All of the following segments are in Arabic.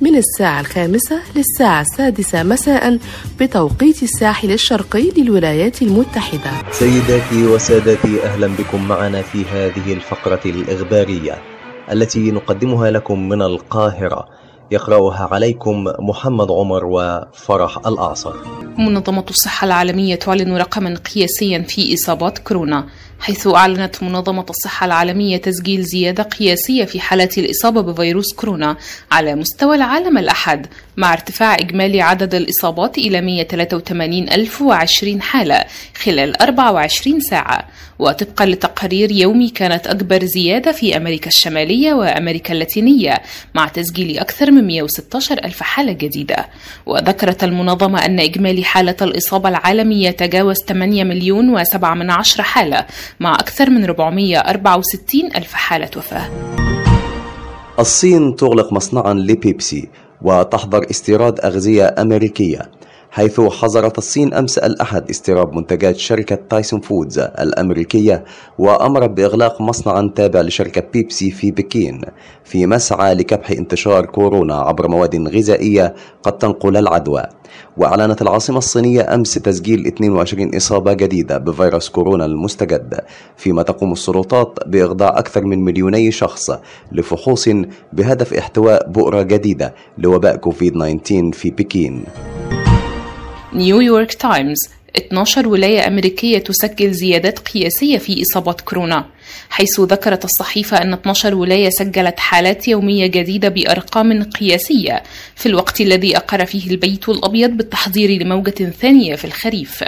من الساعة الخامسة للساعة السادسة مساء بتوقيت الساحل الشرقي للولايات المتحدة. سيداتي وسادتي أهلا بكم معنا في هذه الفقرة الإخبارية التي نقدمها لكم من القاهرة. يقرأها عليكم محمد عمر وفرح الأعصر منظمة الصحة العالمية تعلن رقما قياسيا في إصابات كورونا. حيث أعلنت منظمة الصحة العالمية تسجيل زيادة قياسية في حالات الإصابة بفيروس كورونا على مستوى العالم الأحد. مع ارتفاع إجمالي عدد الإصابات إلى 183,020 حالة خلال 24 ساعة. وطبقا لتقارير يومي كانت أكبر زيادة في أمريكا الشمالية وأمريكا اللاتينية مع تسجيل أكثر من 116 ألف حالة جديدة. وذكرت المنظمة أن إجمالي حالة الإصابة العالمية تجاوز 8 مليون و7 من عشر حالة مع أكثر من 464 ألف حالة وفاة. الصين تغلق مصنعا لبيبسي وتحظر استيراد أغذية أمريكية. حيث حظرت الصين أمس الأحد استيراد منتجات شركة تايسون فودز الأمريكية وأمرت بإغلاق مصنعا تابع لشركة بيبسي في بكين في مسعى لكبح انتشار كورونا عبر مواد غذائية قد تنقل العدوى. وأعلنت العاصمة الصينية أمس تسجيل 22 إصابة جديدة بفيروس كورونا المستجد فيما تقوم السلطات بإخضاع أكثر من مليوني شخص لفحوص بهدف احتواء بؤرة جديدة لوباء كوفيد 19 في بكين. نيويورك تايمز 12 ولاية أمريكية تسجل زيادات قياسية في إصابات كورونا حيث ذكرت الصحيفة أن 12 ولاية سجلت حالات يومية جديدة بأرقام قياسية في الوقت الذي أقر فيه البيت الأبيض بالتحضير لموجة ثانية في الخريف.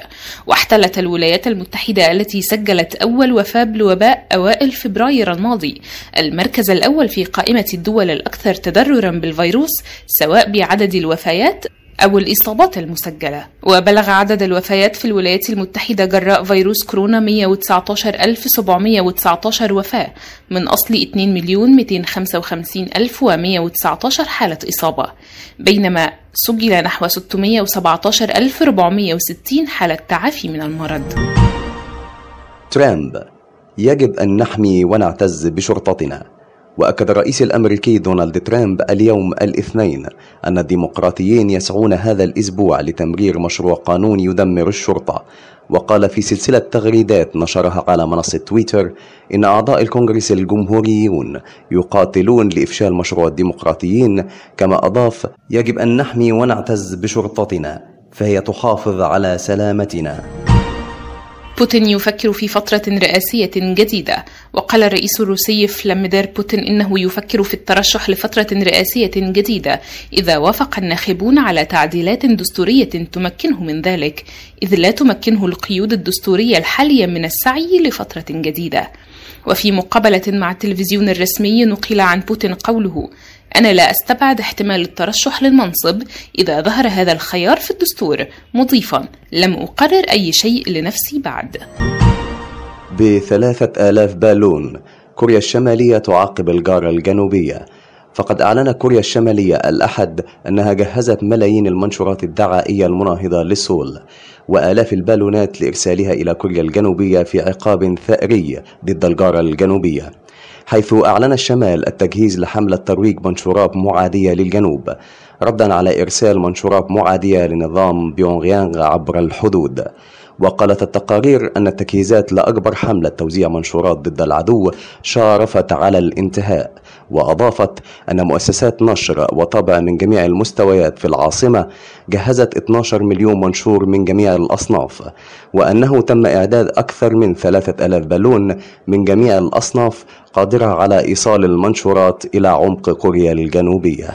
واحتلت الولايات المتحدة التي سجلت أول وفاة بالوباء أوائل فبراير الماضي المركز الأول في قائمة الدول الأكثر تضررا بالفيروس سواء بعدد الوفيات أو الإصابات المسجلة. وبلغ عدد الوفيات في الولايات المتحدة جراء فيروس كورونا 119719 وفاة من أصل 2 مليون 255 ألف و119 حالة إصابة بينما سجل نحو 617460 حالة تعافي من المرض. ترامب يجب أن نحمي ونعتز بشرطتنا. وأكد الرئيس الأمريكي دونالد ترامب اليوم الاثنين أن الديمقراطيين يسعون هذا الأسبوع لتمرير مشروع قانون يدمر الشرطة. وقال في سلسلة تغريدات نشرها على منصة تويتر إن أعضاء الكونغرس الجمهوريون يقاتلون لإفشال مشروع الديمقراطيين كما أضاف يجب أن نحمي ونعتز بشرطتنا فهي تحافظ على سلامتنا. بوتين يفكر في فترة رئاسية جديدة. وقال الرئيس الروسي فلاميدير بوتين إنه يفكر في الترشح لفترة رئاسية جديدة إذا وافق الناخبون على تعديلات دستورية تمكنه من ذلك إذ لا تمكنه القيود الدستورية الحالية من السعي لفترة جديدة. وفي مقابلة مع التلفزيون الرسمي نقل عن بوتين قوله أنا لا أستبعد احتمال الترشح للمنصب إذا ظهر هذا الخيار في الدستور. مضيفا لم أقرر أي شيء لنفسي بعد. بثلاثة آلاف بالون كوريا الشمالية تعاقب الجارة الجنوبية. فقد أعلن كوريا الشمالية الأحد أنها جهزت ملايين المنشورات الدعائية المناهضة لسول وآلاف البالونات لإرسالها إلى كوريا الجنوبية في عقاب ثأري ضد الجارة الجنوبية. حيث أعلن الشمال التجهيز لحملة ترويج منشورات معادية للجنوب. ردا على إرسال منشورات معادية لنظام بيونغيانغ عبر الحدود. وقالت التقارير أن التجهيزات لأكبر حملة توزيع منشورات ضد العدو شارفت على الانتهاء وأضافت أن مؤسسات نشر وطبع من جميع المستويات في العاصمة جهزت 12 مليون منشور من جميع الأصناف وأنه تم إعداد أكثر من 3000 بالون من جميع الأصناف قادرة على إيصال المنشورات إلى عمق كوريا الجنوبية.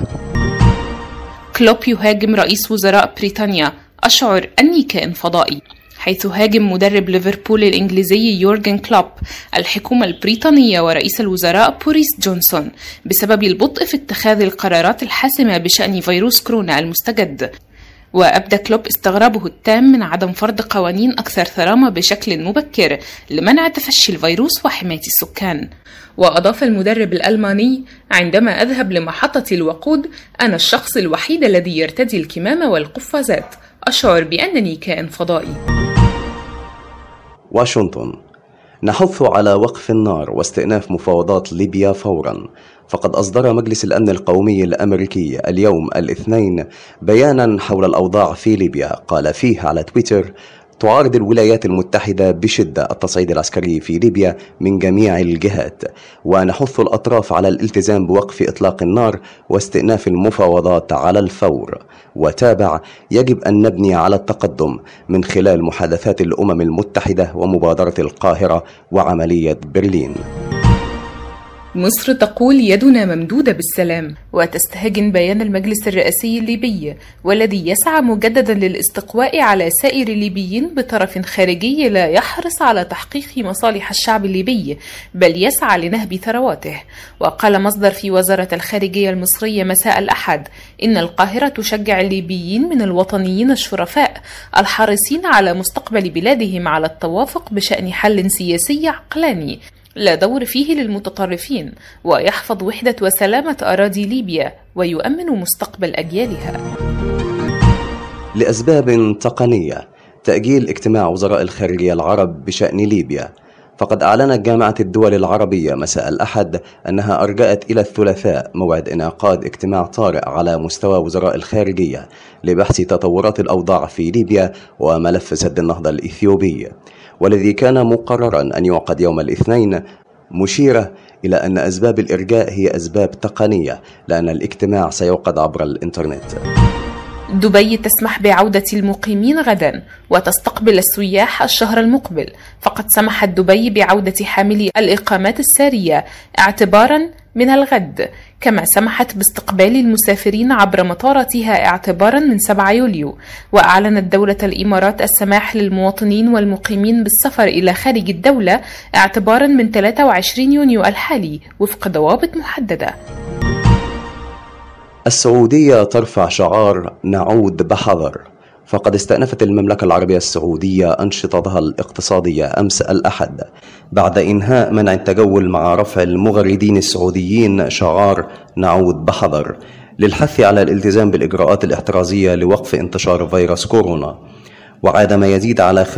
كلوب يهاجم رئيس وزراء بريطانيا أشعر أني كائن فضائي. حيث هاجم مدرب ليفربول الإنجليزي يورجن كلوب الحكومة البريطانية ورئيس الوزراء بوريس جونسون بسبب البطء في اتخاذ القرارات الحاسمة بشأن فيروس كورونا المستجد. وأبدى كلوب استغرابه التام من عدم فرض قوانين أكثر ثرامة بشكل مبكر لمنع تفشي الفيروس وحماية السكان. وأضاف المدرب الألماني عندما أذهب لمحطة الوقود أنا الشخص الوحيد الذي يرتدي الكمامة والقفازات. أشعر بأنني كائن فضائي. واشنطن. نحث على وقف النار واستئناف مفاوضات ليبيا فورا. فقد أصدر مجلس الأمن القومي الأمريكي اليوم الاثنين بيانا حول الأوضاع في ليبيا. قال فيه على تويتر تعارض الولايات المتحدة بشدة التصعيد العسكري في ليبيا من جميع الجهات ونحث الأطراف على الالتزام بوقف إطلاق النار واستئناف المفاوضات على الفور. وتابع يجب أن نبني على التقدم من خلال محادثات الأمم المتحدة ومبادرة القاهرة وعملية برلين. مصر تقول يدنا ممدودة بالسلام. وتستهجن بيان المجلس الرئاسي الليبي والذي يسعى مجددا للاستقواء على سائر الليبيين بطرف خارجي لا يحرص على تحقيق مصالح الشعب الليبي بل يسعى لنهب ثرواته. وقال مصدر في وزارة الخارجية المصرية مساء الأحد إن القاهرة تشجع الليبيين من الوطنيين الشرفاء الحريصين على مستقبل بلادهم على التوافق بشأن حل سياسي عقلاني. لا دور فيه للمتطرفين ويحفظ وحدة وسلامة أراضي ليبيا ويؤمن مستقبل أجيالها. لأسباب تقنية تأجيل اجتماع وزراء الخارجية العرب بشأن ليبيا. فقد أعلنت جامعة الدول العربية مساء الأحد أنها أرجأت إلى الثلاثاء موعد انعقاد اجتماع طارئ على مستوى وزراء الخارجية لبحث تطورات الأوضاع في ليبيا وملف سد النهضة الإثيوبي. والذي كان مقررا أن يعقد يوم الاثنين مشيرة إلى أن أسباب الإرجاء هي أسباب تقنية لأن الاجتماع سيعقد عبر الإنترنت. دبي تسمح بعودة المقيمين غدا وتستقبل السياح الشهر المقبل. فقد سمحت دبي بعودة حاملي الإقامات السارية اعتبارا من الغد. كما سمحت باستقبال المسافرين عبر مطاراتها اعتبارا من 7 يوليو وأعلنت دولة الإمارات السماح للمواطنين والمقيمين بالسفر إلى خارج الدولة اعتبارا من 23 يونيو الحالي وفق ضوابط محددة. السعودية ترفع شعار نعود بحذر. فقد استأنفت المملكة العربية السعودية أنشطتها الاقتصادية أمس الأحد بعد إنهاء منع التجول مع رفع المغردين السعوديين شعار نعود بحذر للحث على الالتزام بالإجراءات الاحترازية لوقف انتشار فيروس كورونا وعاد ما يزيد على 75%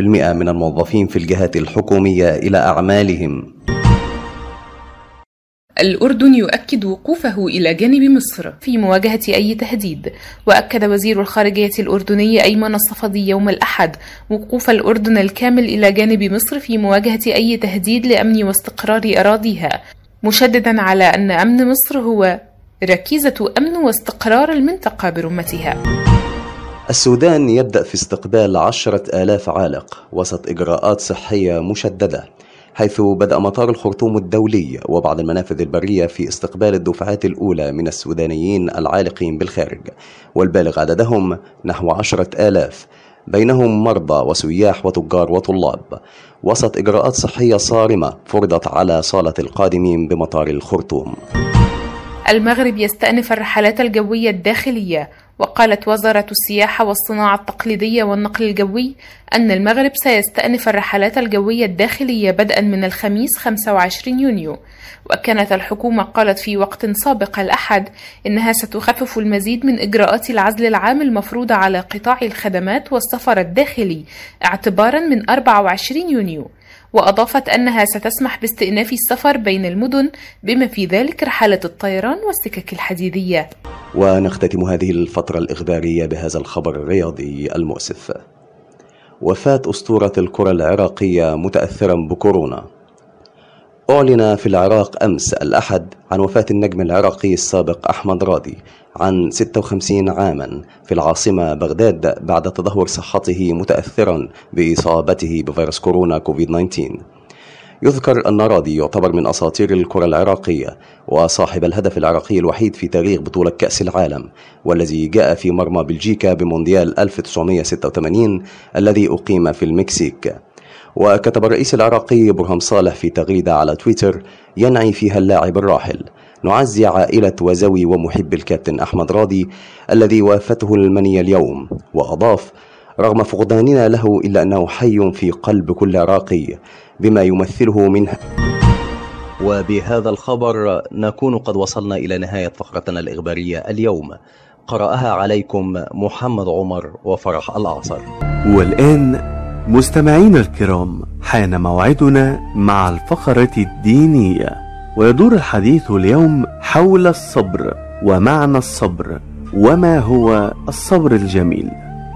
من الموظفين في الجهات الحكومية إلى أعمالهم. الأردن يؤكد وقوفه إلى جانب مصر في مواجهة أي تهديد. وأكد وزير الخارجية الأردني أيمن الصفدي يوم الأحد وقوف الأردن الكامل إلى جانب مصر في مواجهة أي تهديد لأمن واستقرار أراضيها مشددا على أن أمن مصر هو ركيزة أمن واستقرار المنطقة برمتها. السودان يبدأ في استقبال عشرة آلاف عالق وسط إجراءات صحية مشددة. حيث بدأ مطار الخرطوم الدولي وبعض المنافذ البرية في استقبال الدفعات الأولى من السودانيين العالقين بالخارج والبالغ عددهم نحو عشرة آلاف. بينهم مرضى وسياح وتجار وطلاب. وسط إجراءات صحية صارمة فرضت على صالة القادمين بمطار الخرطوم. المغرب يستأنف الرحلات الجوية الداخلية وقالت وزارة السياحة والصناعة التقليدية والنقل الجوي أن المغرب سيستأنف الرحلات الجوية الداخلية بدءا من الخميس 25 يونيو. وكانت الحكومة قالت في وقت سابق الأحد إنها ستخفف المزيد من إجراءات العزل العام المفروضة على قطاع الخدمات والسفر الداخلي اعتبارا من 24 يونيو. وأضافت أنها ستسمح باستئناف السفر بين المدن بما في ذلك رحلات الطيران والسكك الحديدية. ونختتم هذه الفترة الإخبارية بهذا الخبر الرياضي المؤسف. وفاة أسطورة الكرة العراقية متأثرا بكورونا. أعلن في العراق أمس الأحد عن وفاة النجم العراقي السابق أحمد راضي عن 56 عاما في العاصمة بغداد بعد تدهور صحته متأثرا بإصابته بفيروس كورونا كوفيد 19 يذكر أن راضي يعتبر من أساطير الكرة العراقية وصاحب الهدف العراقي الوحيد في تاريخ بطولة كأس العالم والذي جاء في مرمى بلجيكا بمونديال 1986 الذي أقيم في المكسيك. وكتب الرئيس العراقي برهم صالح في تغريدة على تويتر ينعي فيها اللاعب الراحل. نعزي عائلة وزوي ومحب الكابتن أحمد راضي الذي وافته المنية اليوم. وأضاف رغم فقداننا له إلا أنه حي في قلب كل عراقي بما يمثله منه وبهذا الخبر نكون قد وصلنا إلى نهاية فقرتنا الإخبارية اليوم. قرأها عليكم محمد عمر وفرح الأعصر. والآن مستمعينا الكرام حان موعدنا مع الفقرة الدينية ويدور الحديث اليوم حول الصبر ومعنى الصبر وما هو الصبر الجميل.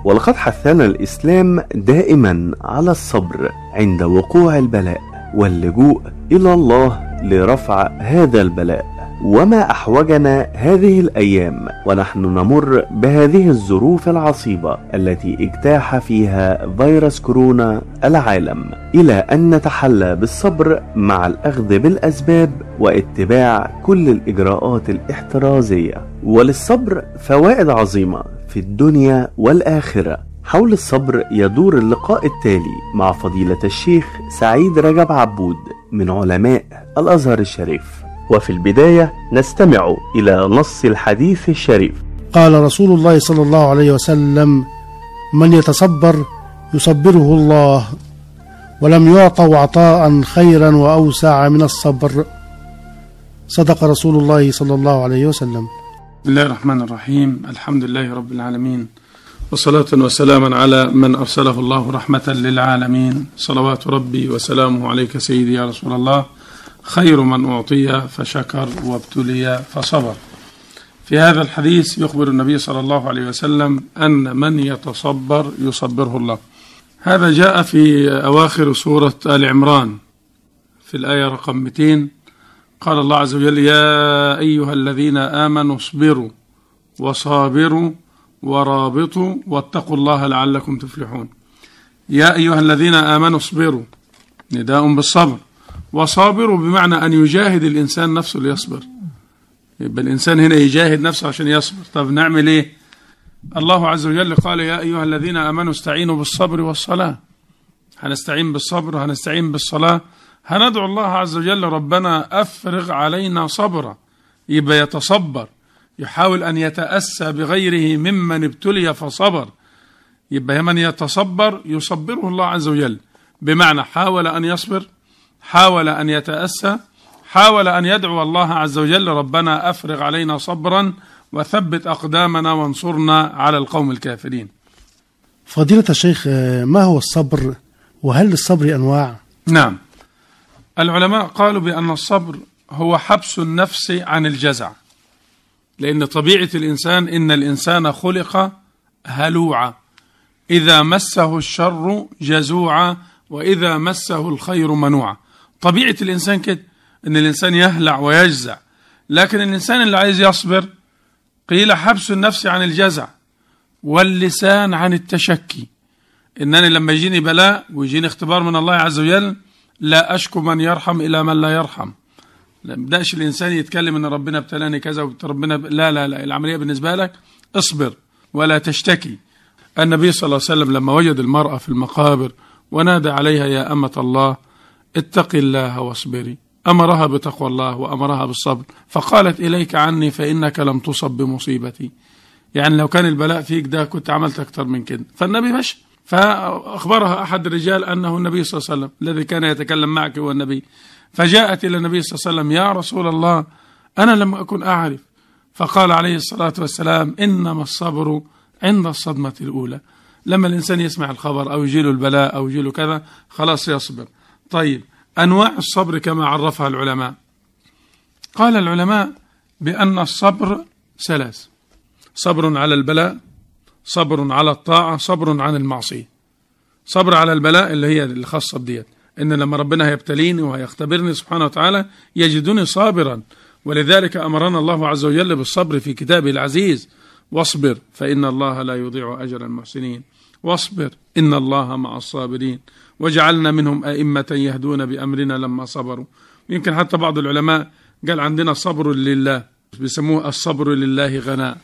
ولقد حثنا الإسلام دائما على الصبر عند وقوع البلاء واللجوء إلى الله لرفع هذا البلاء. وما أحوجنا هذه الأيام ونحن نمر بهذه الظروف العصيبة التي اجتاح فيها فيروس كورونا العالم إلى أن نتحلى بالصبر مع الأخذ بالأسباب واتباع كل الإجراءات الاحترازية. وللصبر فوائد عظيمة في الدنيا والآخرة. حول الصبر يدور اللقاء التالي مع فضيلة الشيخ سعيد رجب عبود من علماء الأزهر الشريف. وفي البداية نستمع إلى نص الحديث الشريف. قال رسول الله صلى الله عليه وسلم من يتصبر يصبره الله ولم يعطوا عطاء خيرا وأوسع من الصبر. صدق رسول الله صلى الله عليه وسلم. بسم الله الرحمن الرحيم. الحمد لله رب العالمين وصلاة وسلاما على من أرسله الله رحمة للعالمين. صلوات ربي وسلامه عليك سيدي يا رسول الله. خير من أعطي فشكر وابتلي فصبر. في هذا الحديث يخبر النبي صلى الله عليه وسلم أن من يتصبر يصبره الله. هذا جاء في أواخر سورة آل عمران. في الآية رقم 200 قال الله عز وجل يا أيها الذين آمنوا اصبروا وصابروا ورابطوا واتقوا الله لعلكم تفلحون. يا أيها الذين آمنوا اصبروا. نداء بالصبر. وصابروا بمعنى أن يجاهد الإنسان نفسه ليصبر. يبقى الإنسان هنا يجاهد نفسه عشان يصبر. طب نعمل إيه؟ الله عز وجل قال يا أيها الذين آمنوا استعينوا بالصبر والصلاة. هنستعين بالصبر وهنستعين بالصلاة. هندعو الله عز وجل ربنا أفرغ علينا صبرا. يبقى يتصبر. يحاول أن يتأسى بغيره ممن ابتلي فصبر. يبقى من يتصبر يصبره الله عز وجل. بمعنى حاول أن يصبر حاول أن يتأسى حاول أن يدعو الله عز وجل ربنا أفرغ علينا صبرا وثبت أقدامنا وانصرنا على القوم الكافرين. فضيلة الشيخ ما هو الصبر؟ وهل للصبر أنواع؟ نعم. العلماء قالوا بأن الصبر هو حبس النفس عن الجزع لأن طبيعة الإنسان إن الإنسان خلق هلوعا. إذا مسه الشر جزوعا وإذا مسه الخير منوعا. طبيعة الإنسان كده إن الإنسان يهلع ويجزع. لكن الإنسان اللي عايز يصبر قيل حبس النفس عن الجزع واللسان عن التشكي. إنني لما يجيني بلاء ويجيني اختبار من الله عز وجل لا أشكو من يرحم إلى من لا يرحم. لا بدأش الإنسان يتكلم إن ربنا ابتلاني كذا وربنا ب... لا لا لا العملية بالنسبة لك اصبر ولا تشتكي. النبي صلى الله عليه وسلم لما وجد المرأة في المقابر ونادى عليها يا أمة الله اتق الله واصبري. أمرها بتقوى الله وأمرها بالصبر. فقالت إليك عني فإنك لم تصب بمصيبتي. يعني لو كان البلاء فيك ده كنت عملت أكتر من كده. فالنبي مشى. فأخبرها أحد الرجال أنه النبي صلى الله عليه وسلم الذي كان يتكلم معك هو النبي. فجاءت إلى النبي صلى الله عليه وسلم يا رسول الله أنا لم أكن أعرف. فقال عليه الصلاة والسلام إنما الصبر عند الصدمة الأولى. لما الإنسان يسمع الخبر أو يجيله البلاء أو يجيله كذا خلاص يصبر. طيب أنواع الصبر كما عرفها العلماء. قال العلماء بأن الصبر ثلاث صبر على البلاء صبر على الطاعة صبر عن المعصية. صبر على البلاء اللي هي الخاصة بديت. إن لما ربنا هيبتليني وهيختبرني سبحانه وتعالى يجدني صابرا. ولذلك أمرنا الله عز وجل بالصبر في كتابه العزيز واصبر فإن الله لا يضيع أجر المحسنين. واصبر إن الله مع الصابرين. وجعلنا منهم أئمة يهدون بأمرنا لما صبروا. يمكن حتى بعض العلماء قال عندنا صبر لله. بيسموه الصبر لله غناء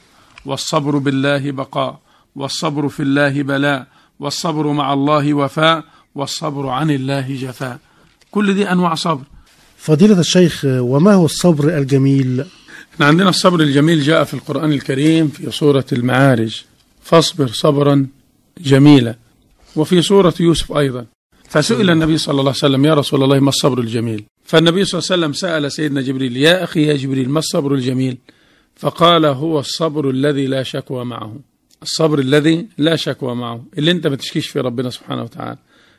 والصبر بالله بقاء والصبر في الله بلاء والصبر مع الله وفاء والصبر عن الله جفاء. كل دي أنواع صبر. فضيلة الشيخ وما هو الصبر الجميل؟ إحنا عندنا الصبر الجميل جاء في القرآن الكريم في سورة المعارج. فاصبر صبرا جميلا. وفي سورة يوسف أيضا. فسئل النبي صلى الله عليه وسلم يا رسول الله ما الصبر الجميل؟ فالنبي صلى الله عليه وسلم سأل سيدنا جبريل يا أخي يا جبريل ما الصبر الجميل؟ فقال هو الصبر الذي لا شكوى معه. الصبر الذي لا شكوى معه اللي انت ما تشكيش في ربنا سبحانه وتعالى.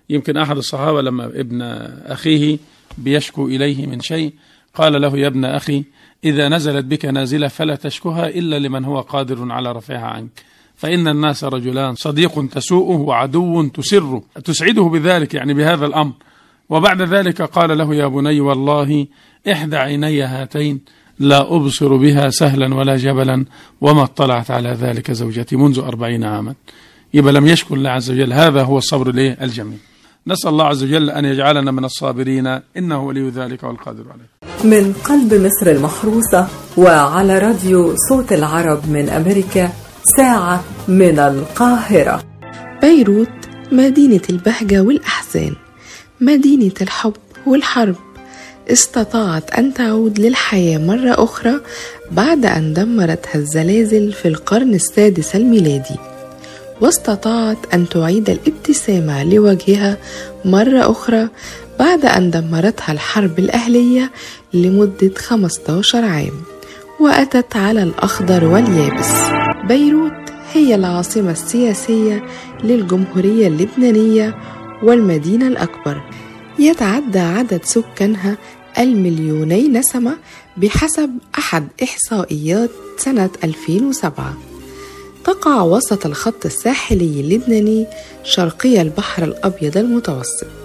يمكن أحد الصحابة لما ابن أخيه بيشكو إليه من شيء قال له يا ابن أخي إذا نزلت بك نازلة فلا تشكها إلا لمن هو قادر على رفعها عنك. فإن الناس رجلان صديق تسوءه وعدو تسره. تسعده بذلك يعني بهذا الأمر. وبعد ذلك قال له يا بني والله إحدى عيني هاتين لا أبصر بها سهلا ولا جبلا وما اطلعت على ذلك زوجتي منذ أربعين عاما. يبقى لم يشكر الله عز وجل هذا هو الصبر الايه الجميل نسأل الله عز وجل أن يجعلنا من الصابرين إنه ولي ذلك والقادر عليه. من قلب مصر المحروسة وعلى راديو صوت العرب من أمريكا ساعة من القاهرة. بيروت مدينة البهجة والأحزان مدينة الحب والحرب. استطاعت أن تعود للحياة مرة أخرى بعد أن دمرتها الزلازل في القرن السادس الميلادي. واستطاعت أن تعيد الابتسامة لوجهها مرة أخرى بعد أن دمرتها الحرب الأهلية لمدة 15 عام. وأتت على الأخضر واليابس. بيروت هي العاصمة السياسية للجمهورية اللبنانية والمدينة الأكبر. يتعدى عدد سكانها المليوني نسمة بحسب أحد إحصائيات سنة 2007 تقع وسط الخط الساحلي اللبناني شرقي البحر الأبيض المتوسط.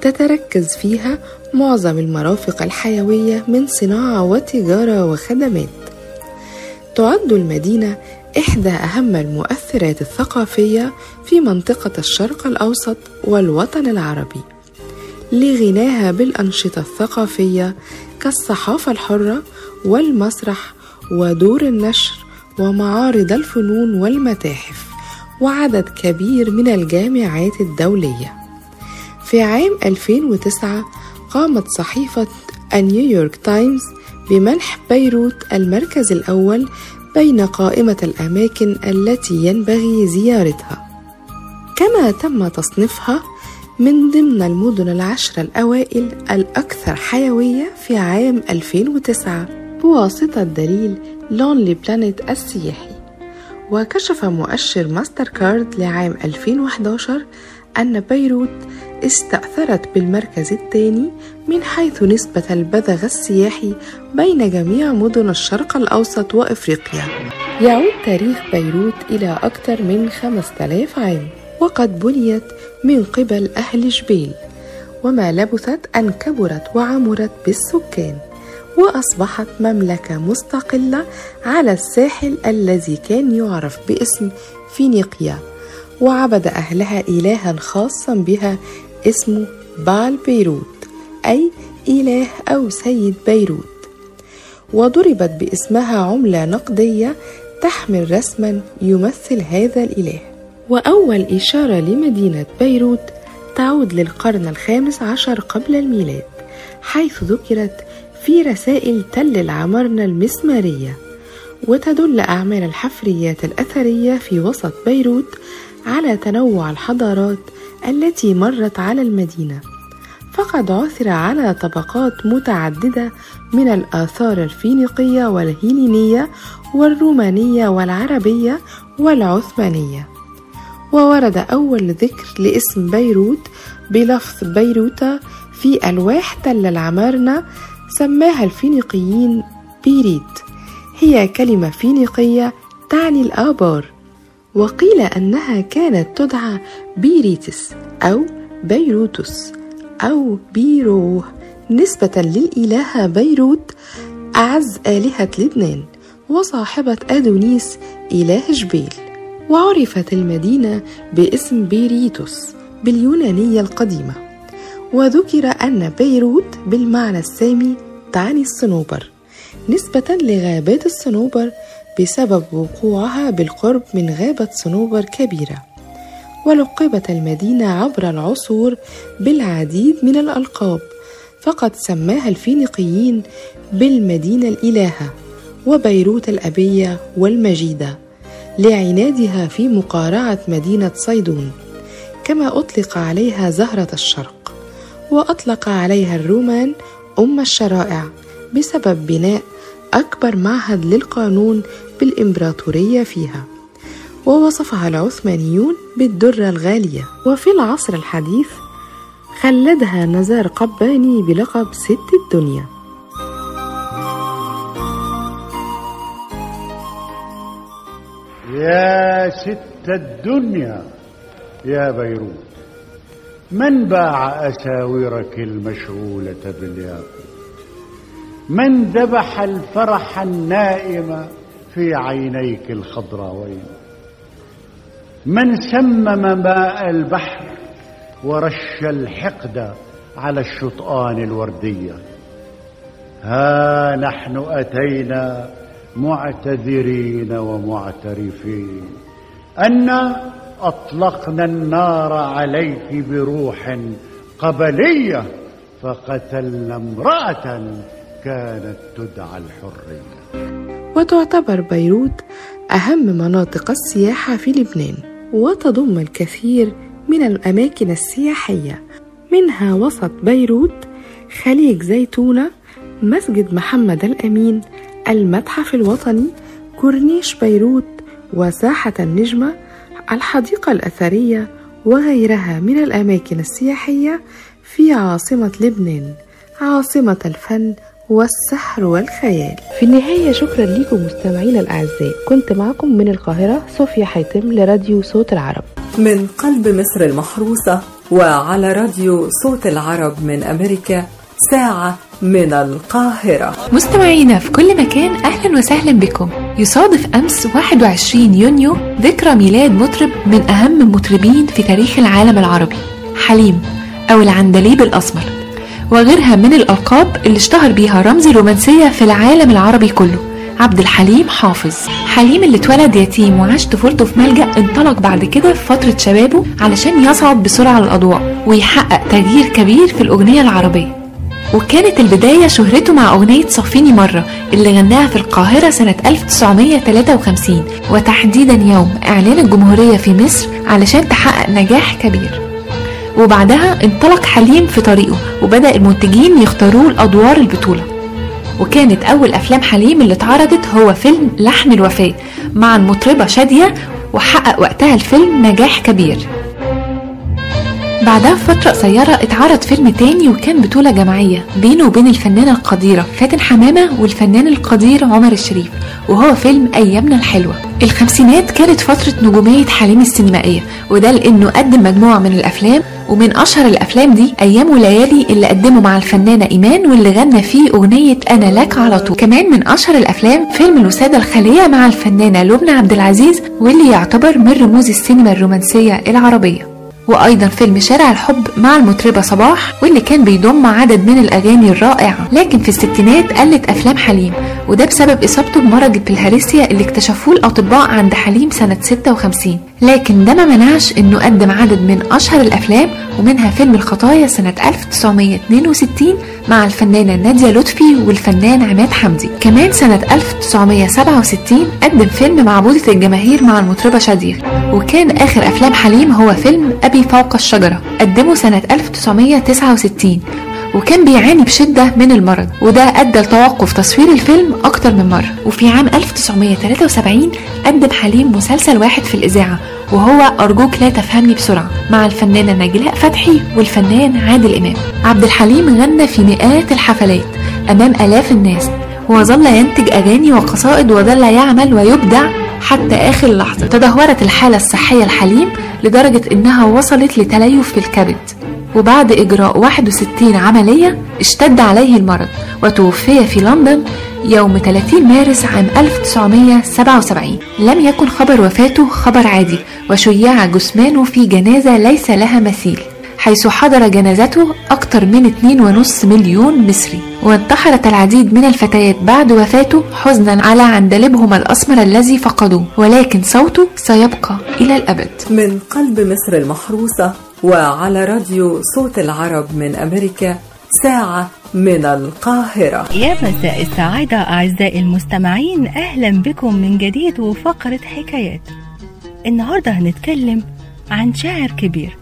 تتركز فيها معظم المرافق الحيوية من صناعة وتجارة وخدمات. تعد المدينة إحدى أهم المؤثرات الثقافية في منطقة الشرق الأوسط والوطن العربي لغناها بالأنشطة الثقافية كالصحافة الحرة والمسرح ودور النشر ومعارض الفنون والمتاحف وعدد كبير من الجامعات الدولية. في عام 2009 قامت صحيفة نيويورك تايمز بمنح بيروت المركز الأول بين قائمة الأماكن التي ينبغي زيارتها. كما تم تصنيفها من ضمن المدن العشر الأوائل الأكثر حيوية في عام 2009 بواسطة دليل لونلي بلانيت السياحي وكشف مؤشر ماستر كارد لعام 2011 أن بيروت استأثرت بالمركز الثاني من حيث نسبة البذخ السياحي بين جميع مدن الشرق الأوسط وإفريقيا. يعود تاريخ بيروت إلى أكثر من 5000 عام وقد بنيت من قبل أهل جبيل وما لبثت أن كبرت وعمرت بالسكان وأصبحت مملكة مستقلة على الساحل الذي كان يعرف باسم فينيقيا. وعبد أهلها إلها خاصا بها اسمه بال بيروت أي إله أو سيد بيروت. وضربت باسمها عملة نقدية تحمل رسما يمثل هذا الإله. وأول إشارة لمدينة بيروت تعود للقرن الخامس عشر قبل الميلاد حيث ذكرت في رسائل تل العمارنة المسمارية. وتدل أعمال الحفريات الأثرية في وسط بيروت على تنوع الحضارات التي مرت على المدينة. فقد عثر على طبقات متعددة من الآثار الفينيقية والهيلينية والرومانية والعربية والعثمانية. وورد أول ذكر لاسم بيروت بلفظ بيروتا في ألواح تل العمارنة سماها الفينيقيين بيريت. هي كلمة فينيقية تعني الآبار. وقيل أنها كانت تدعى بيريتس أو بيروتوس أو بيروه نسبة للإلهة بيروت أعز آلهة لبنان وصاحبة أدونيس إله جبيل وعرفت المدينة باسم بيريتوس باليونانية القديمة. وذكر أن بيروت بالمعنى السامي تعني الصنوبر. نسبة لغابات الصنوبر بسبب وقوعها بالقرب من غابة صنوبر كبيرة. ولقبت المدينة عبر العصور بالعديد من الألقاب فقد سماها الفينيقيين بالمدينة الإلهة وبيروت الأبية والمجيدة لعنادها في مقارعة مدينة صيدون. كما أطلق عليها زهرة الشرق وأطلق عليها الرومان أم الشرائع بسبب بناء أكبر معهد للقانون بالإمبراطورية فيها. ووصفها العثمانيون بالدرة الغالية. وفي العصر الحديث خلدها نزار قباني بلقب ست الدنيا. يا ست الدنيا يا بيروت من باع أساورك المشغولة بالياقوت؟ من ذبح الفرح النائم في عينيك الخضراوين. من سمم ماء البحر ورش الحقد على الشطآن الوردية. ها نحن أتينا معتذرين ومعترفين. أن أطلقنا النار عليك بروح قبلية فقتلنا امرأة كانت تدعى الحرية. وتعتبر بيروت أهم مناطق السياحة في لبنان وتضم الكثير من الأماكن السياحية. منها وسط بيروت خليج زيتونة مسجد محمد الأمين المتحف الوطني كورنيش بيروت وساحة النجمة الحديقة الأثرية وغيرها من الأماكن السياحية في عاصمة لبنان عاصمة الفن والسحر والخيال. في النهاية شكرا لكم مستمعينا الأعزاء. كنت معكم من القاهرة صوفيا حيتم لراديو صوت العرب. من قلب مصر المحروسة وعلى راديو صوت العرب من أمريكا ساعة من القاهرة. مستمعينا في كل مكان أهلا وسهلا بكم. يصادف أمس 21 يونيو ذكرى ميلاد مطرب من أهم المطربين في تاريخ العالم العربي حليم أو العندليب الأسمر. وغيرها من الألقاب اللي اشتهر بيها رمز الرومانسية في العالم العربي كله. عبد الحليم حافظ. حليم اللي اتولد يتيم وعاش طفولته في ملجأ انطلق بعد كده في فترة شبابه علشان يصعد بسرعة للأضواء ويحقق تغيير كبير في الأغنية العربية. وكانت البداية شهرته مع أغنية صفيني مرة اللي غناها في القاهرة سنة 1953 وتحديدا يوم إعلان الجمهورية في مصر علشان تحقق نجاح كبير. وبعدها انطلق حليم في طريقه وبدأ المنتجين يختاروه لأدوار البطولة. وكانت أول أفلام حليم اللي اتعرضت هو فيلم لحن الوفاء مع المطربة شادية وحقق وقتها الفيلم نجاح كبير. بعدها بفترة قصيرة اتعرض فيلم تاني وكان بطولة جماعية بينه وبين الفنانة القديرة فاتن حمامة والفنان القدير عمر الشريف وهو فيلم أيامنا الحلوة. الخمسينات كانت فترة نجومية حليم السينمائية وده لأنه قدم مجموعة من الأفلام ومن أشهر الأفلام دي أيام وليالي اللي قدمه مع الفنانة إيمان واللي غنى فيه أغنية أنا لك على طول. كمان من أشهر الأفلام فيلم الوسادة الخالية مع الفنانة لبنى عبد العزيز واللي يعتبر من رموز السينما الرومانسية العربية. وأيضا فيلم شارع الحب مع المطربة صباح واللي كان بيضم عدد من الأغاني الرائعة. لكن في الستينات قلت أفلام حليم وده بسبب إصابته بمرض البلهارسيا اللي اكتشفوه الأطباء عند حليم سنة 56 لكن ده ما منعش إنه قدم عدد من أشهر الأفلام ومنها فيلم الخطايا سنة 1962 مع الفنانة نادية لطفي والفنان عماد حمدي. كمان سنة 1967 قدم فيلم معبودة الجماهير مع المطربة شادية. وكان آخر أفلام حليم هو فيلم أبي فوق الشجرة قدمه سنة 1969 وكان بيعاني بشدة من المرض وده أدى لتوقف تصوير الفيلم أكتر من مرة. وفي عام 1973 قدم حليم مسلسل واحد في الإذاعة وهو أرجوك لا تفهمني بسرعة مع الفنانة نجلاء فتحي والفنان عادل إمام. عبد الحليم غنى في مئات الحفلات أمام آلاف الناس وظل ينتج أغاني وقصائد وظل يعمل ويبدع حتى آخر لحظة. تدهورت الحالة الصحية لحليم لدرجة إنها وصلت لتليف في الكبد. وبعد إجراء 61 عملية اشتد عليه المرض وتوفي في لندن يوم 30 مارس عام 1977 لم يكن خبر وفاته خبر عادي وشيع جثمانه في جنازة ليس لها مثيل حيث حضر جنازته أكثر من 2.5 مليون مصري. وانتحرت العديد من الفتيات بعد وفاته حزنا على عندلبهم الأسمر الذي فقدوه ولكن صوته سيبقى إلى الأبد. من قلب مصر المحروسة وعلى راديو صوت العرب من أمريكا ساعة من القاهرة. يا مساء السعادة أعزائي المستمعين أهلا بكم من جديد وفقرة حكايات. النهاردة هنتكلم عن شاعر كبير.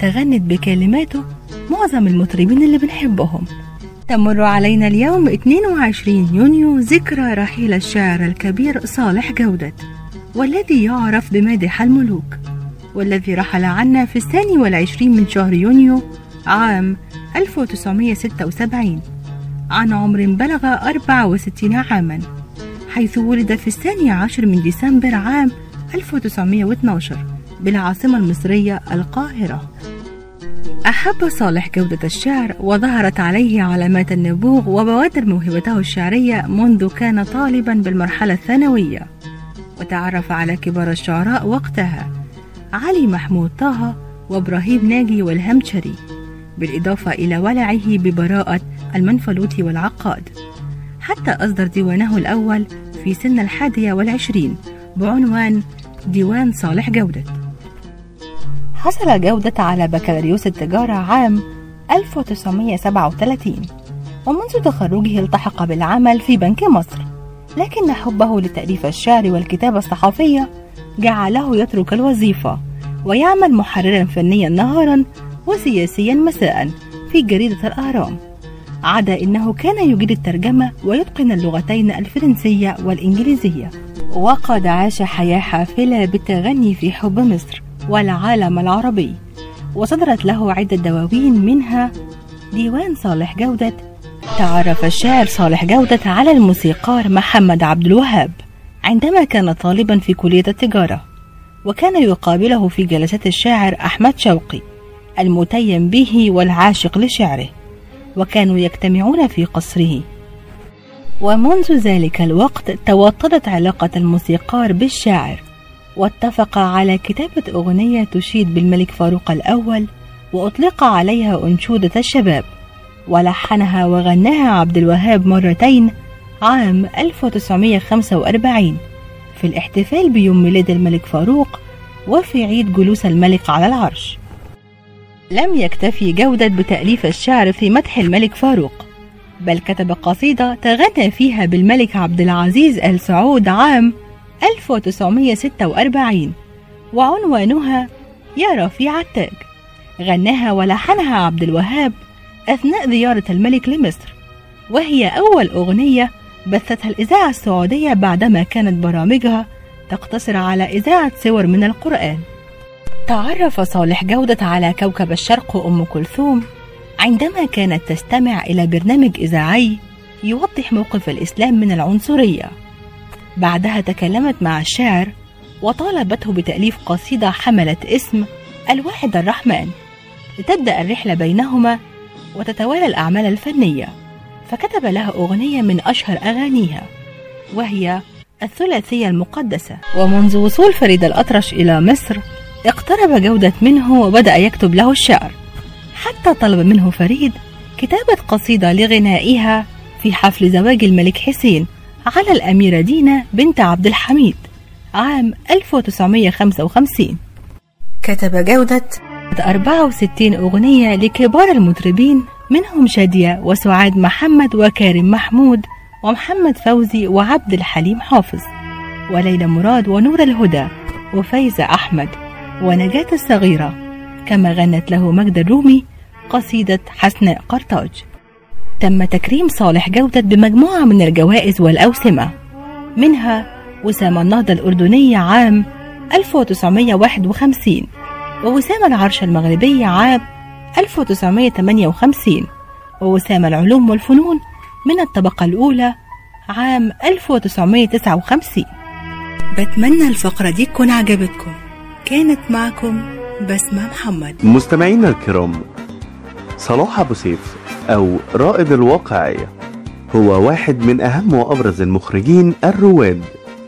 تغنت بكلماته معظم المطربين اللي بنحبهم. تمر علينا اليوم 22 يونيو ذكرى رحيل الشاعر الكبير صالح جودة والذي يعرف بمادح الملوك. والذي رحل عنا في الثاني والعشرين من شهر يونيو عام 1976 عن عمر بلغ 64 عاما حيث ولد في الثاني عشر من ديسمبر عام 1912 بالعاصمة المصرية القاهرة. أحب صالح جودة الشعر وظهرت عليه علامات النبوغ وبوادر موهبته الشعرية منذ كان طالبا بالمرحلة الثانوية وتعرف على كبار الشعراء وقتها. علي محمود طه وإبراهيم ناجي والهمشري بالإضافة إلى ولعه ببراءة المنفلوطي والعقاد. حتى أصدر ديوانه الأول في سن الحادية والعشرين بعنوان ديوان صالح جودة. حصل جودة على بكالوريوس التجارة عام 1937 ومنذ تخرجه التحق بالعمل في بنك مصر لكن حبه لتأليف الشعر والكتابة الصحفية جعله يترك الوظيفة. ويعمل محررا فنيا نهارا وسياسيا مساء في جريدة الأهرام عدا إنه كان يجيد الترجمة ويتقن اللغتين الفرنسية والإنجليزية. وقد عاش حياة حافلة بالتغني في حب مصر والعالم العربي. وصدرت له عدة دواوين منها ديوان صالح جودة. تعرف الشاعر صالح جودة على الموسيقار محمد عبد الوهاب. عندما كان طالبا في كلية التجارة وكان يقابله في جلسات الشاعر أحمد شوقي المتيم به والعاشق لشعره وكانوا يجتمعون في قصره. ومنذ ذلك الوقت توطدت علاقة الموسيقار بالشاعر واتفق على كتابة أغنية تشيد بالملك فاروق الأول وأطلق عليها أنشودة الشباب ولحنها وغناها عبد الوهاب مرتين عام 1945 في الاحتفال بيوم ميلاد الملك فاروق وفي عيد جلوس الملك على العرش. لم يكتفي جودة بتأليف الشعر في مدح الملك فاروق بل كتب قصيدة تغنى فيها بالملك عبد العزيز آل سعود عام 1946 وعنوانها يا رفيع التاج. غناها ولحنها عبد الوهاب أثناء زيارة الملك لمصر وهي أول أغنية بثتها الإذاعة السعودية بعدما كانت برامجها تقتصر على إذاعة صور من القرآن. تعرف صالح جودة على كوكب الشرق أم كلثوم؟ عندما كانت تستمع إلى برنامج إذاعي يوضح موقف الإسلام من العنصرية. بعدها تكلمت مع الشاعر وطالبته بتأليف قصيدة حملت اسم الواحد الرحمن. لتبدأ الرحلة بينهما وتتوالى الأعمال الفنية. فكتب لها أغنية من أشهر أغانيها وهي الثلاثية المقدسة. ومنذ وصول فريد الأطرش إلى مصر اقترب جودة منه وبدأ يكتب له الشعر. حتى طلب منه فريد كتابة قصيدة لغنائها في حفل زواج الملك حسين على الأميرة دينا بنت عبد الحميد عام 1955 كتب جودة 64 أغنية لكبار المطربين منهم شادية وسعاد محمد وكارم محمود ومحمد فوزي وعبد الحليم حافظ وليلى مراد ونور الهدى وفايزة أحمد ونجاة الصغيرة. كما غنت له مجد الرومي قصيدة حسناء قرطاج. تم تكريم صالح جودة بمجموعة من الجوائز والأوسمة. منها وسام النهضة الأردنية عام 1951 ووسام العرش المغربي عام 1958 ووسام العلوم والفنون من الطبقة الأولى عام 1959 بتمنى الفقرة دي تكون عجبتكم. كانت معكم بسمة محمد. مستمعينا الكرام صلاح أبو سيف أو رائد الواقعية هو واحد من أهم وأبرز المخرجين الرواد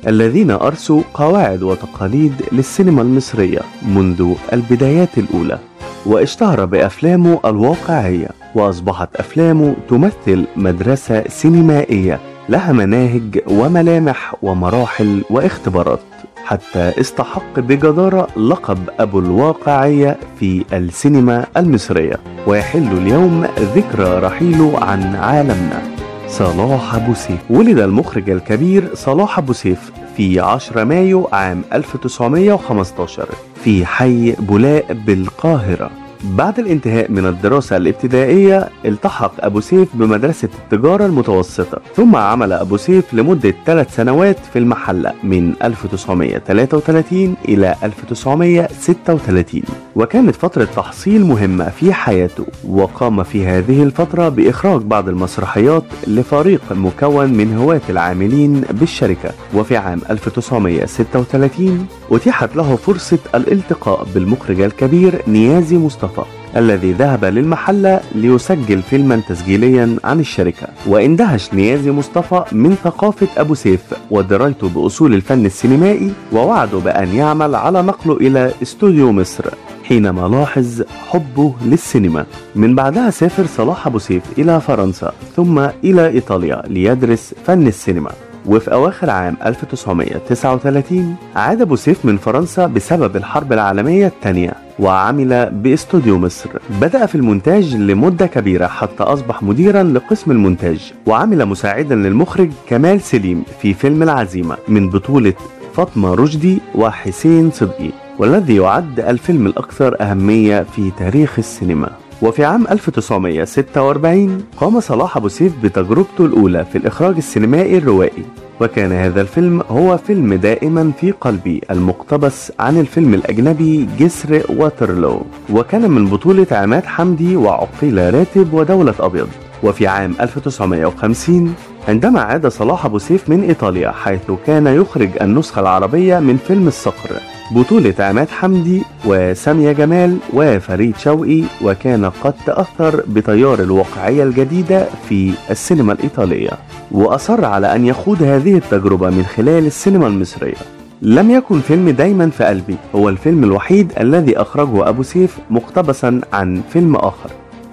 الذين أرسوا قواعد وتقاليد للسينما المصرية منذ البدايات الأولى. واشتهر بأفلامه الواقعية وأصبحت أفلامه تمثل مدرسة سينمائية لها مناهج وملامح ومراحل واختبارات حتى استحق بجدارة لقب أبو الواقعية في السينما المصرية. ويحل اليوم ذكرى رحيله عن عالمنا. صلاح أبو سيف. ولد المخرج الكبير صلاح أبو سيف في 10 مايو عام 1915 في حي بولاء بالقاهرة. بعد الانتهاء من الدراسة الابتدائية التحق أبو سيف بمدرسة التجارة المتوسطة ثم عمل أبو سيف لمدة ثلاث سنوات في المحلة من 1933 إلى 1936 وكانت فترة تحصيل مهمة في حياته وقام في هذه الفترة بإخراج بعض المسرحيات لفريق مكون من هواة العاملين بالشركة. وفي عام 1936 أتيحت له فرصة الالتقاء بالمخرج الكبير نيازي مصطفى. الذي ذهب للمحلة ليسجل فيلما تسجيليا عن الشركة. وإندهش نيازي مصطفى من ثقافة أبو سيف ودرايته بأصول الفن السينمائي ووعده بأن يعمل على نقله إلى استوديو مصر. حينما لاحظ حبه للسينما. من بعدها سافر صلاح أبو سيف إلى فرنسا ثم إلى إيطاليا ليدرس فن السينما. وفي أواخر عام 1939 عاد أبو سيف من فرنسا بسبب الحرب العالمية الثانية وعمل بإستوديو مصر. بدأ في المونتاج لمدة كبيرة حتى أصبح مديرا لقسم المونتاج وعمل مساعدا للمخرج كمال سليم في فيلم العزيمة من بطولة فاطمة رشدي وحسين صدقي والذي يعد الفيلم الأكثر أهمية في تاريخ السينما. وفي عام 1946 قام صلاح أبو سيف بتجربته الأولى في الإخراج السينمائي الروائي. وكان هذا الفيلم هو فيلم دائما في قلبي المقتبس عن الفيلم الأجنبي جسر واترلو. وكان من بطولة عماد حمدي وعقيلة راتب ودولة أبيض. وفي عام 1950 عندما عاد صلاح أبو سيف من إيطاليا حيث كان يخرج النسخة العربية من فيلم الصقر. بطولة عماد حمدي وسامية جمال وفريد شوقي وكان قد تأثر بتيار الواقعية الجديدة في السينما الإيطالية. وأصر على أن يخوض هذه التجربة من خلال السينما المصرية. لم يكن فيلم دايما في قلبي. هو الفيلم الوحيد الذي أخرجه أبو سيف مقتبسا عن فيلم آخر.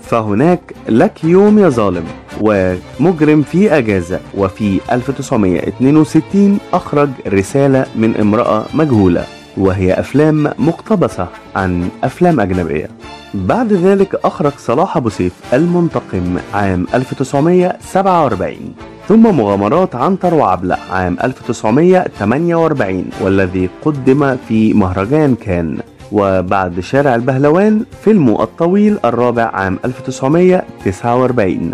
فهناك لك يوم يا ظالم ومجرم في أجازة وفي 1962 أخرج رسالة من امرأة مجهولة وهي أفلام مقتبسة عن أفلام أجنبية. بعد ذلك أخرج صلاح أبو سيف المنتقم عام 1947 ثم مغامرات عنتر وعبلة عام 1948 والذي قدم في مهرجان كان. وبعد شارع البهلوان فيلمه الطويل الرابع عام 1949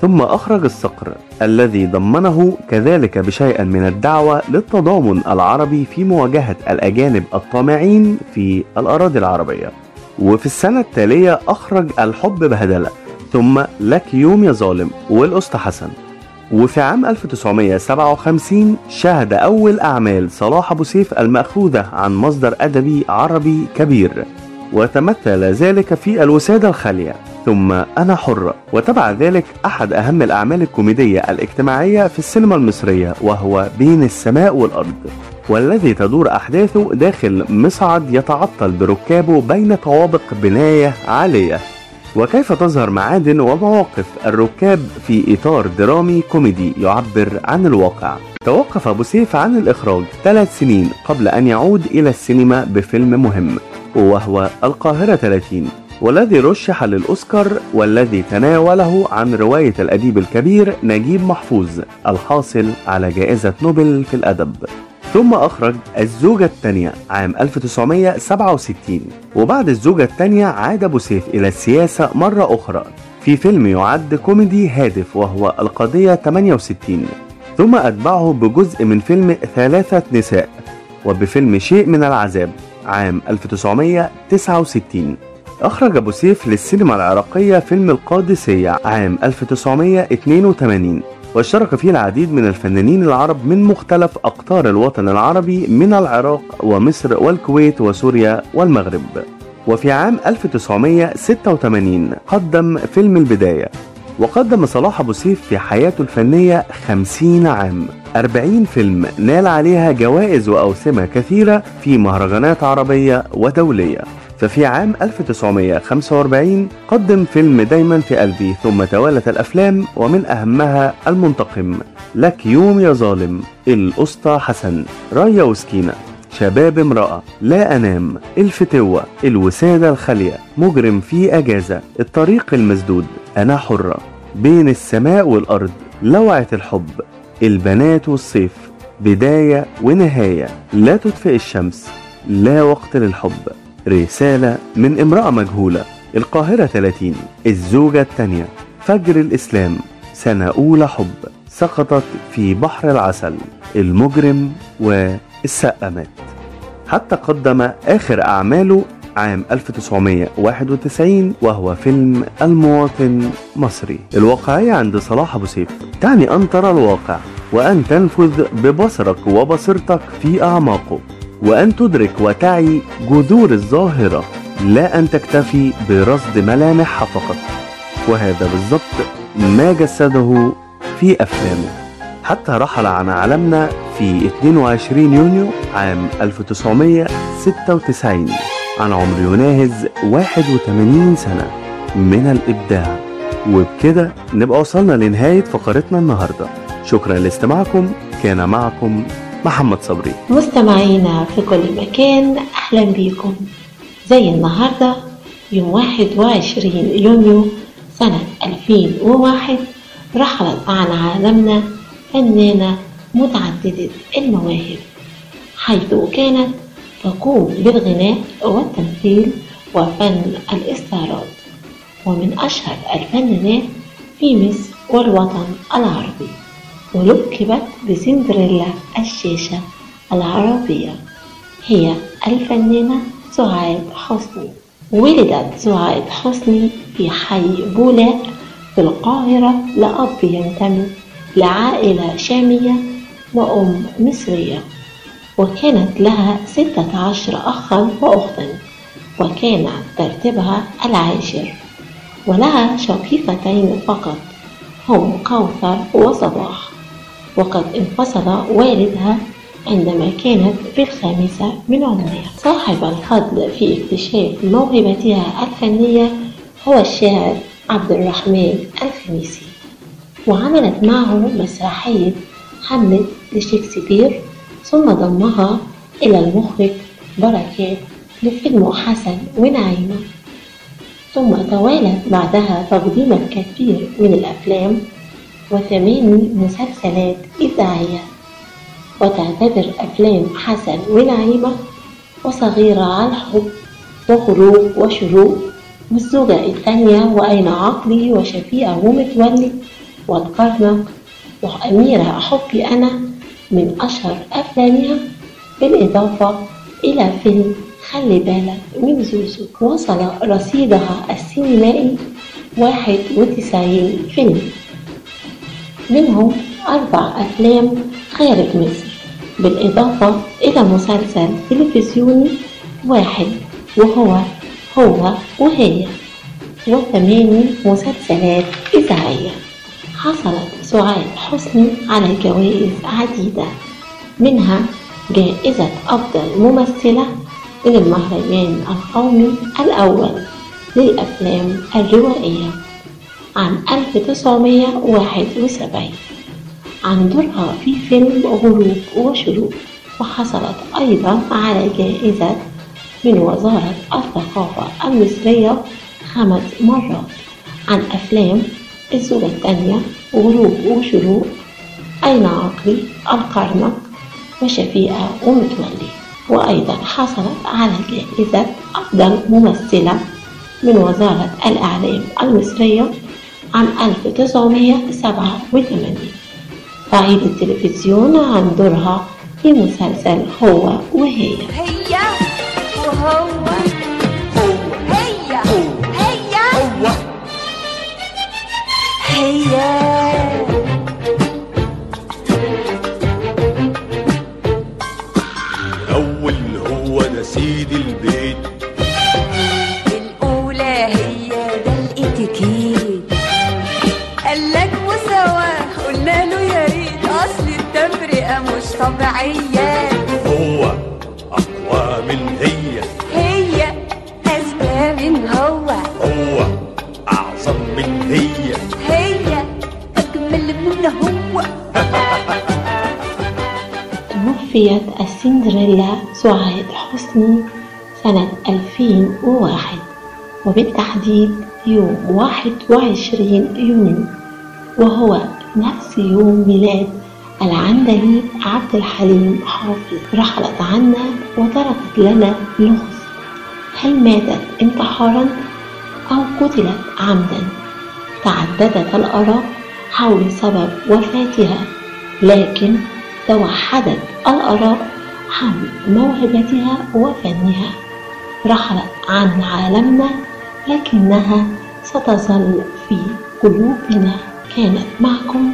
ثم أخرج الصقر الذي ضمنه كذلك بشيء من الدعوة للتضامن العربي في مواجهة الأجانب الطامعين في الأراضي العربية. وفي السنة التالية أخرج الحب بهدلة ثم لك يوم يا ظالم والأسطى حسن. وفي عام 1957 شهد أول أعمال صلاح أبو سيف المأخوذة عن مصدر أدبي عربي كبير وتمثل ذلك في الوسادة الخالية. ثم أنا حرة وتبع ذلك أحد أهم الأعمال الكوميدية الاجتماعية في السينما المصرية وهو بين السماء والأرض والذي تدور أحداثه داخل مصعد يتعطل بركابه بين طوابق بناية عالية. وكيف تظهر معادن ومواقف الركاب في إطار درامي كوميدي يعبر عن الواقع؟ توقف أبو سيف عن الإخراج ثلاث سنين قبل أن يعود إلى السينما بفيلم مهم وهو القاهرة 30 والذي رشح للأوسكار والذي تناوله عن رواية الأديب الكبير نجيب محفوظ الحاصل على جائزة نوبل في الأدب. ثم أخرج الزوجة الثانية عام 1967 وبعد الزوجة الثانية عاد أبو سيف إلى السياسة مرة أخرى. في فيلم يعد كوميدي هادف وهو القضية 68 ثم أتبعه بجزء من فيلم ثلاثة نساء وبفيلم شيء من العذاب عام 1969 أخرج أبو سيف للسينما العراقية فيلم القادسية عام 1982 واشترك فيه العديد من الفنانين العرب من مختلف أقطار الوطن العربي من العراق ومصر والكويت وسوريا والمغرب. وفي عام 1986 قدم فيلم البداية وقدم صلاح أبو سيف في حياته الفنية 50 عام. 40 فيلم نال عليها جوائز وأوسمة كثيرة في مهرجانات عربية ودولية. ففي عام 1945 قدم فيلم دايما في قلبي ثم توالت الأفلام ومن أهمها المنتقم. لك يوم يا ظالم. الأسطى حسن. راية وسكينة. شباب امرأة. لا أنام. الفتوة. الوسادة الخالية. مجرم في أجازة. الطريق المسدود. أنا حرة. بين السماء والأرض. لوعة الحب. البنات والصيف. بداية ونهاية. لا تطفئ الشمس. لا وقت للحب. رسالة من امرأة مجهولة القاهرة 30 الزوجة الثانية فجر الإسلام سنة أولى حب سقطت في بحر العسل المجرم والسقا مات حتى قدم آخر أعماله عام 1991 وهو فيلم المواطن مصري. الواقعية عند صلاح أبو سيف. تعني أن ترى الواقع وأن تنفذ ببصرك وبصيرتك في أعماقه. وأن تدرك وتعي جذور الظاهرة لا أن تكتفي برصد ملامحها فقط. وهذا بالضبط ما جسده في أفلامه. حتى رحل عن عالمنا في 22 يونيو عام 1996 عن عمر يناهز 81 سنة من الإبداع. وبكده نبقى وصلنا لنهاية فقرتنا النهاردة. شكرا لاستماعكم. كان معكم محمد صبري. مستمعينا في كل مكان أهلا بيكم زي النهاردة يوم 21 يونيو سنة 2001 رحلت عن عالمنا فنانة متعددة المواهب. حيث كانت تقوم بالغناء والتمثيل وفن الاستعراض ومن أشهر الفنانات في مصر والوطن العربي. ولقبت بسندريلا الشاشة العربية. هي الفنانة سعاد حسني. ولدت سعاد حسني في حي بولاق في القاهرة لأب ينتمي لعائلة شامية وأم مصرية. وكانت لها ستة عشر أخا وأختا وكان ترتيبها العاشر. ولها شقيقتين فقط هم كوثر وصباح. وقد انفصل والدها عندما كانت في الخامسة من عمرها. صاحب الفضل في اكتشاف موهبتها الفنية هو الشاعر عبد الرحمن الخميسي وعملت معه مسرحية حملت لشكسبير ثم ضمها إلى المخرج بركات لفيلم حسن ونعيمة ثم توالت بعدها تقديم الكثير من الأفلام وثماني مسلسلات إذاعية. وتعتبر أفلام حسن ونعيمة وصغيرة على الحب وغروب وشروق والزوجة الثانية وأين عقلي وشفيقة ومتولي والكرنك وأميرة حبي أنا من أشهر أفلامها. بالإضافة إلى فيلم خلي بالك من زوزو وصل رصيدها السينمائي. واحد وتسعين فيلم. منهم أربع أفلام خارج مصر بالإضافة إلى مسلسل تلفزيوني واحد وهو هو وهي. وثماني مسلسلات إذاعية. حصلت سعاد حسني على جوائز عديدة منها جائزة أفضل ممثلة من المهرجان القومي الأول للأفلام الروائية عام 1971 عن دورها في فيلم غروب وشروق وحصلت أيضا على جائزة من وزارة الثقافة المصرية خمس مرات. عن أفلام الزوجة الثانية غروب وشروق أين عقلي القرنك وشفيقة ومتولي؟ وأيضا حصلت على جائزة أفضل ممثلة من وزارة الإعلام المصرية عام 1987 تعيد التلفزيون عن دورها في مسلسل هو وهي. هي وهو توفيت السندريلا سعاد حسني سنة 2001 وبالتحديد يوم 21 يونيو وهو نفس يوم ميلاد العندليب عبد الحليم حافظ. رحلت عنا وتركت لنا لغز. هل ماتت انتحارا أو قتلت عمدا؟ تعددت الآراء حول سبب وفاتها لكن توحدت الآراء حول موهبتها وفنها. رحلت عن عالمنا لكنها ستظل في قلوبنا. كانت معكم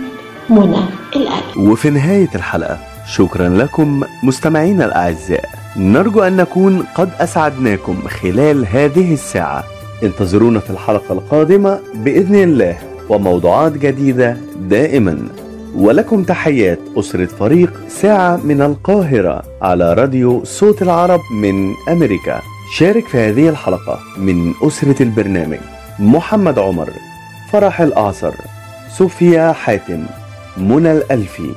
منى الألف وفي نهاية الحلقة شكرا لكم مستمعينا الأعزاء. نرجو أن نكون قد أسعدناكم خلال هذه الساعة. انتظرونا في الحلقة القادمة بإذن الله وموضوعات جديدة دائما. ولكم تحيات أسرة فريق ساعة من القاهرة على راديو صوت العرب من أمريكا. شارك في هذه الحلقة من أسرة البرنامج محمد عمر فرح الأعصر صوفيا حاتم منى الألفي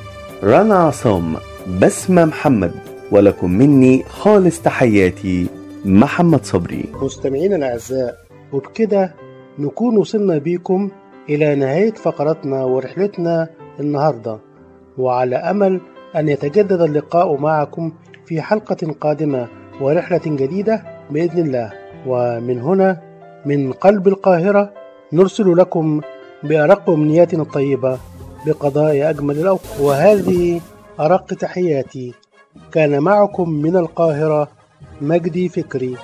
رنا عصام بسمة محمد ولكم مني خالص تحياتي محمد صبري. مستمعينا الأعزاء وبكده نكون وصلنا بيكم إلى نهاية فقرتنا ورحلتنا النهاردة وعلى أمل أن يتجدد اللقاء معكم في حلقة قادمة ورحلة جديدة بإذن الله. ومن هنا من قلب القاهرة نرسل لكم بأرق أمنياتنا الطيبة بقضاء أجمل الأوقات. وهذه أرق تحياتي. كان معكم من القاهرة مجدي فكري.